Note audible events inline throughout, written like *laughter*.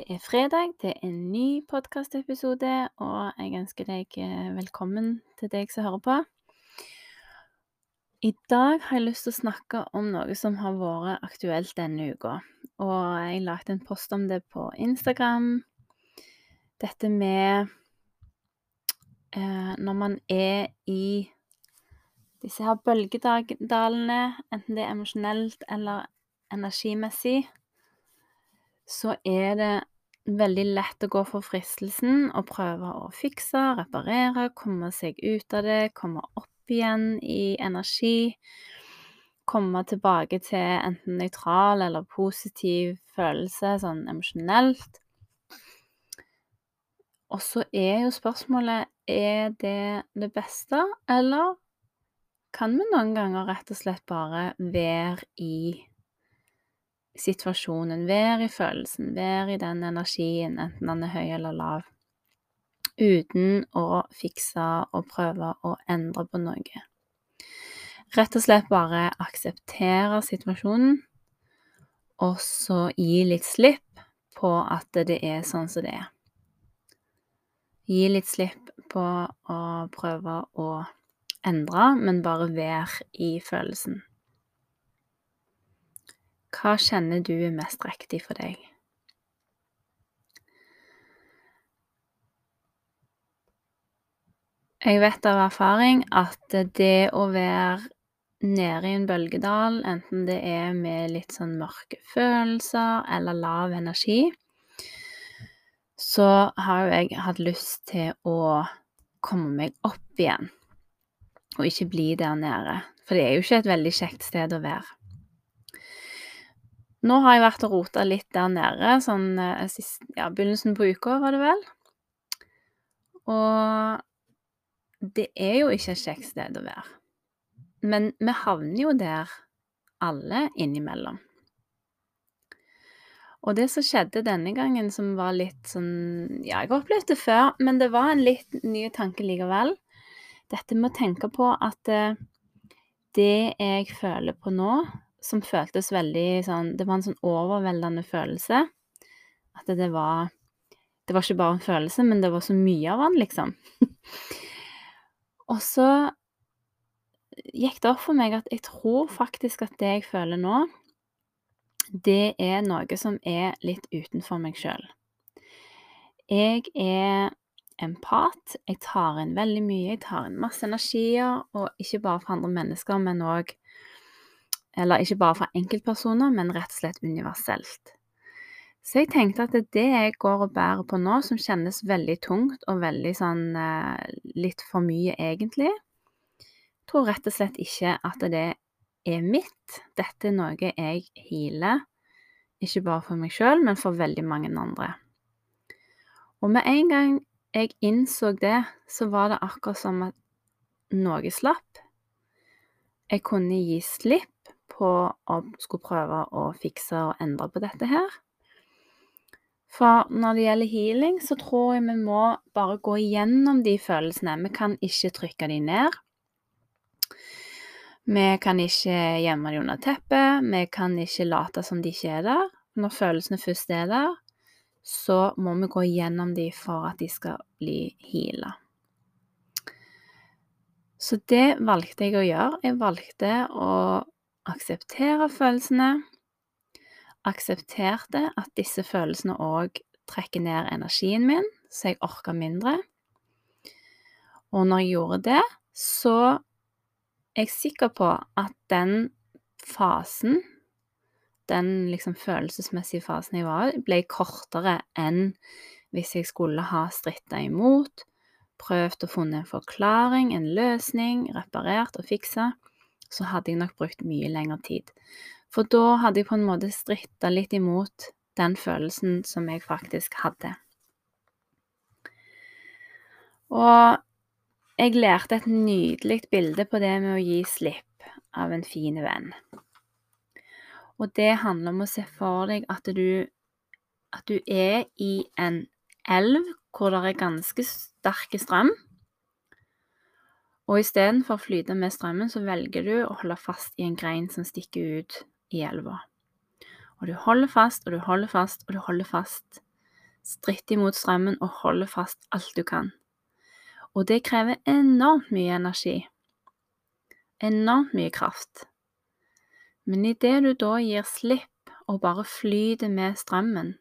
Det er fredag, det er en ny podkastepisode, og jeg ønsker deg eh, velkommen til deg som hører på. I dag har jeg lyst til å snakke om noe som har vært aktuelt denne uka. Og jeg lagde en post om det på Instagram. Dette med eh, når man er i disse her bølgedalene, enten det er emosjonelt eller energimessig, så er det veldig lett å gå for fristelsen og prøve å fikse, reparere, komme seg ut av det, komme opp igjen i energi. Komme tilbake til enten nøytral eller positiv følelse, sånn emosjonelt. Og så er jo spørsmålet er det det beste, eller kan vi noen ganger rett og slett bare være i situasjonen, være i følelsen, være i den energien, enten den er høy eller lav, uten å fikse og prøve å endre på noe. Rett og slett bare akseptere situasjonen, og så gi litt slipp på at det er sånn som det er. Gi litt slipp på å prøve å endre, men bare være i følelsen. Hva kjenner du er mest riktig for deg? Jeg vet av erfaring at det å være nede i en bølgedal, enten det er med litt sånn mørke følelser eller lav energi, så har jo jeg hatt lyst til å komme meg opp igjen, og ikke bli der nede. For det er jo ikke et veldig kjekt sted å være. Nå har jeg vært og rota litt der nede, sånn eh, sist, ja, begynnelsen på uka, var det vel. Og det er jo ikke et kjekt sted å være. Men vi havner jo der alle innimellom. Og det som skjedde denne gangen, som var litt sånn Ja, jeg har opplevd det før, men det var en litt ny tanke likevel. Dette med å tenke på at eh, det jeg føler på nå, som føltes veldig sånn Det var en sånn overveldende følelse. At det var Det var ikke bare en følelse, men det var så mye av den, liksom. *laughs* og så gikk det opp for meg at jeg tror faktisk at det jeg føler nå, det er noe som er litt utenfor meg sjøl. Jeg er empat. Jeg tar inn veldig mye. Jeg tar inn masse energier, og ikke bare fra andre mennesker, men òg eller ikke bare fra enkeltpersoner, men rett og slett universelt. Så jeg tenkte at det jeg går og bærer på nå, som kjennes veldig tungt og veldig sånn eh, litt for mye egentlig, tror rett og slett ikke at det er mitt. Dette er noe jeg healer, ikke bare for meg sjøl, men for veldig mange andre. Og med en gang jeg innså det, så var det akkurat som at noe slapp. Jeg kunne gi slipp på å skulle prøve å fikse og endre på dette her. For når det gjelder healing, så tror jeg vi må bare gå igjennom de følelsene. Vi kan ikke trykke de ned. Vi kan ikke gjemme de under teppet. Vi kan ikke late som de ikke er der. Når følelsene først er der, så må vi gå igjennom de for at de skal bli heala. Så det valgte jeg å gjøre. Jeg valgte å akseptere følelsene. Aksepterte at disse følelsene òg trekker ned energien min, så jeg orker mindre. Og når jeg gjorde det, så er jeg sikker på at den fasen, den liksom følelsesmessige fasen jeg var i, ble kortere enn hvis jeg skulle ha stritta imot, prøvd å funne en forklaring, en løsning, reparert og fiksa så hadde jeg nok brukt mye lengre tid. For da hadde jeg på en måte stritta litt imot den følelsen som jeg faktisk hadde. Og jeg lærte et nydelig bilde på det med å gi slipp av en fin venn. Og det handler om å se for deg at du, at du er i en elv hvor det er ganske sterk strøm. Og istedenfor å flyte med strømmen, så velger du å holde fast i en grein som stikker ut i elva. Og du holder fast, og du holder fast, og du holder fast. Stritter imot strømmen og holder fast alt du kan. Og det krever enormt mye energi. Enormt mye kraft. Men idet du da gir slipp og bare flyter med strømmen,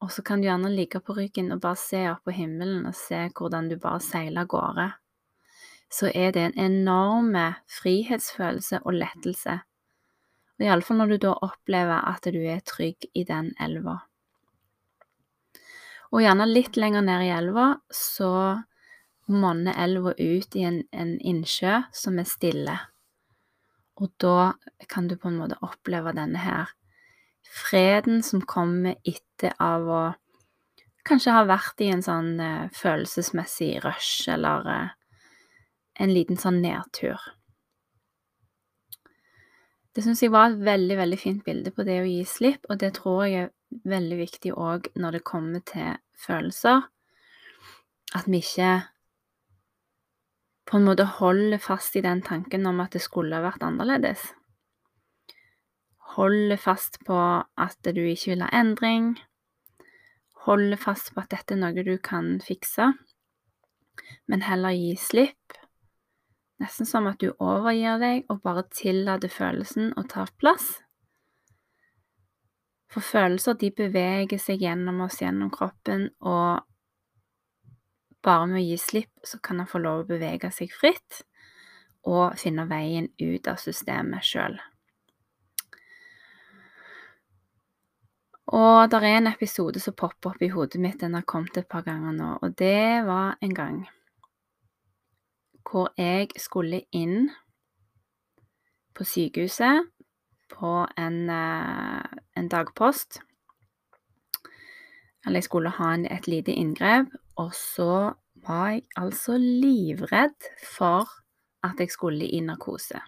og så kan du gjerne ligge på ryggen og bare se opp på himmelen og se hvordan du bare seiler av gårde, så er det en enorme frihetsfølelse og lettelse. Og Iallfall når du da opplever at du er trygg i den elva. Og gjerne litt lenger ned i elva så monner elva ut i en, en innsjø som er stille. Og da kan du på en måte oppleve denne her freden som kommer etter av å kanskje ha vært i en sånn uh, følelsesmessig rush, eller uh, en liten sånn nedtur. Det syns jeg var et veldig, veldig fint bilde på det å gi slipp, og det tror jeg er veldig viktig òg når det kommer til følelser. At vi ikke på en måte holder fast i den tanken om at det skulle ha vært annerledes. Holder fast på at du ikke vil ha endring. Holder fast på at dette er noe du kan fikse, men heller gi slipp. Nesten som at du overgir deg og bare tillater følelsen å ta plass. For følelser de beveger seg gjennom oss, gjennom kroppen, og bare med å gi slipp så kan han få lov å bevege seg fritt og finne veien ut av systemet sjøl. Og det er en episode som popper opp i hodet mitt, den har kommet et par ganger nå, og det var en gang hvor jeg skulle inn på sykehuset på en, eh, en dagpost. Eller jeg skulle ha en, et lite inngrep, og så var jeg altså livredd for at jeg skulle i narkose.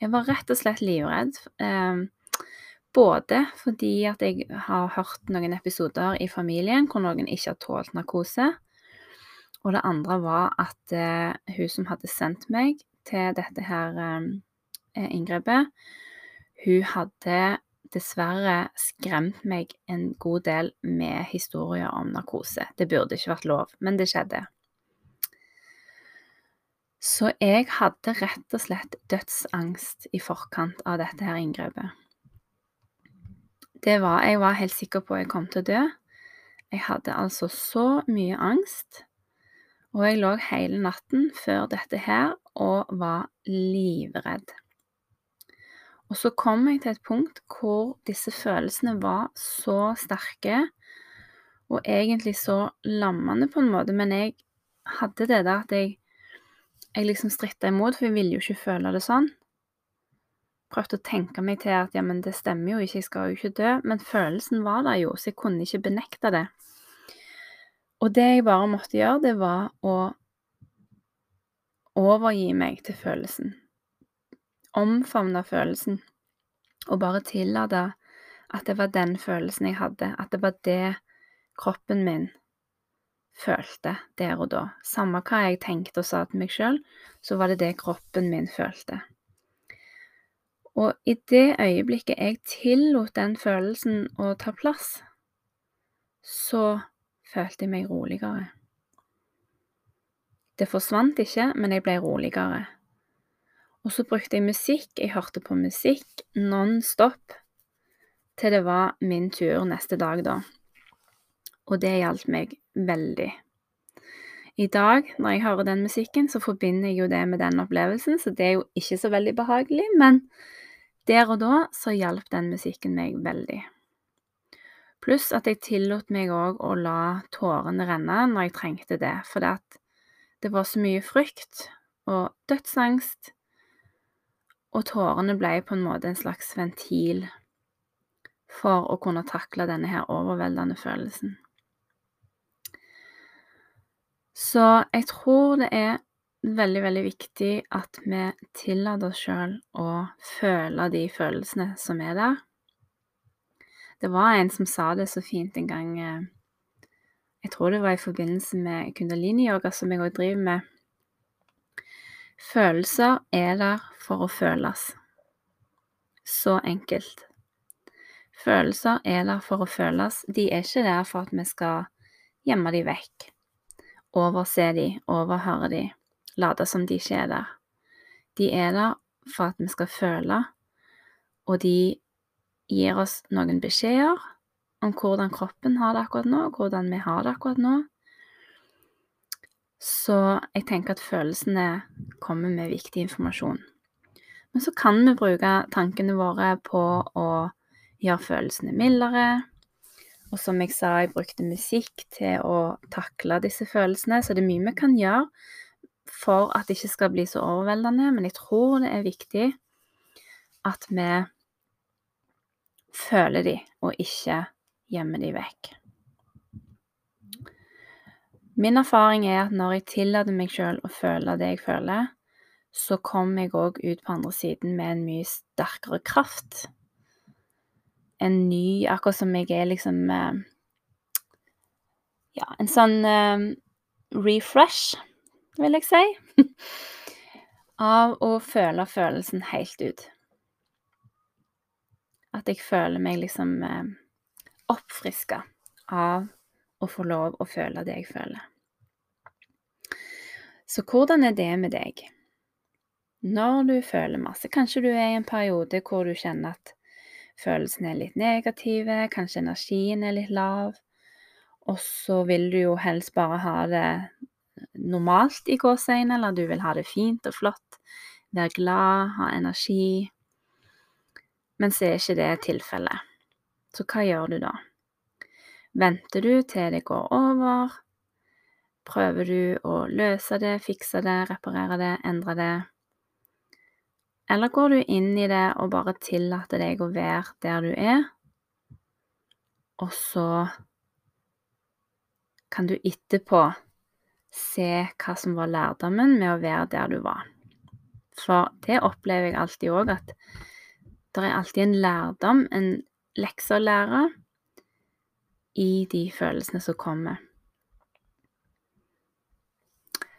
Jeg var rett og slett livredd. Eh, både fordi at jeg har hørt noen episoder i familien hvor noen ikke har tålt narkose. Og det andre var at eh, hun som hadde sendt meg til dette her eh, inngrepet, hun hadde dessverre skremt meg en god del med historier om narkose. Det burde ikke vært lov, men det skjedde. Så jeg hadde rett og slett dødsangst i forkant av dette her inngrepet. Det var, jeg var helt sikker på at jeg kom til å dø. Jeg hadde altså så mye angst, og jeg lå hele natten før dette her og var livredd. Og så kom jeg til et punkt hvor disse følelsene var så sterke og egentlig så lammende på en måte, men jeg hadde det der at jeg, jeg liksom stritta imot, for jeg ville jo ikke føle det sånn. Prøvde å tenke meg til at ja, men det stemmer jo ikke, jeg skal jo ikke dø, men følelsen var der jo, så jeg kunne ikke benekte det. Og det jeg bare måtte gjøre, det var å overgi meg til følelsen omfavne følelsen og bare tillate at det var den følelsen jeg hadde, at det var det kroppen min følte der og da. Samme hva jeg tenkte og sa til meg sjøl, så var det det kroppen min følte. Og i det øyeblikket jeg tillot den følelsen å ta plass, så følte jeg meg roligere. Det forsvant ikke, men jeg ble roligere. Og så brukte jeg musikk. Jeg hørte på musikk non stop til det var min tur neste dag, da. Og det hjalp meg veldig. I dag, når jeg hører den musikken, så forbinder jeg jo det med den opplevelsen, så det er jo ikke så veldig behagelig, men der og da så hjalp den musikken meg veldig. Pluss at jeg tillot meg òg å la tårene renne når jeg trengte det, for det var så mye frykt og dødsangst og tårene ble på en måte en slags ventil for å kunne takle denne her overveldende følelsen. Så jeg tror det er veldig, veldig viktig at vi tillater oss sjøl å føle de følelsene som er der. Det var en som sa det så fint en gang eh, Jeg tror det var i forbindelse med kundalini-yoga, som jeg òg driver med. Følelser er der for å føles. Så enkelt. Følelser er der for å føles. De er ikke der for at vi skal gjemme de vekk, overse de, overhøre de, late som de ikke er der. De er der for at vi skal føle, og de gir oss noen beskjeder om hvordan kroppen har det akkurat nå, og hvordan vi har det akkurat nå. Så jeg tenker at følelsene kommer med viktig informasjon. Men så kan vi bruke tankene våre på å gjøre følelsene mildere. Og som jeg sa, jeg brukte musikk til å takle disse følelsene, så det er mye vi kan gjøre for at det ikke skal bli så overveldende, men jeg tror det er viktig at vi føler de, og ikke gjemmer de vekk. Min erfaring er at når jeg tillater meg sjøl å føle det jeg føler, så kommer jeg òg ut på andre siden med en mye sterkere kraft en ny Akkurat som jeg er liksom eh, Ja, en sånn eh, refresh, vil jeg si, *laughs* av å føle følelsen helt ut. At jeg føler meg liksom eh, oppfriska av å få lov å føle det jeg føler. Så hvordan er det med deg? Når du føler masse, kanskje du er i en periode hvor du kjenner at følelsene er litt negative, kanskje energien er litt lav, og så vil du jo helst bare ha det normalt i gåseøynene, eller du vil ha det fint og flott, være glad, ha energi. Men så er ikke det tilfellet. Så hva gjør du da? Venter du til det går over? Prøver du å løse det, fikse det, reparere det, endre det? Eller går du inn i det og bare tillater deg å være der du er, og så kan du etterpå se hva som var lærdommen med å være der du var. For det opplever jeg alltid òg, at det er alltid en lærdom, en lekse å lære, i de følelsene som kommer.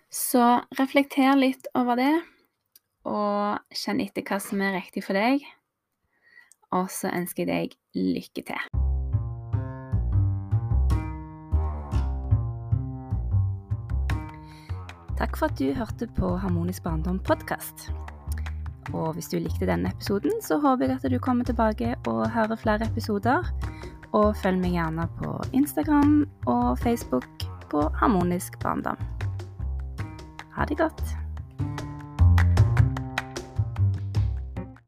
Så reflekter litt over det og kjenn etter hva som er riktig for deg. Og så ønsker jeg deg lykke til. Takk for at du hørte på Harmonisk barndom podkast. Og hvis du likte denne episoden, så håper jeg at du kommer tilbake og hører flere episoder. Og følg meg gjerne på Instagram og Facebook på Harmonisk barndom. Ha det godt.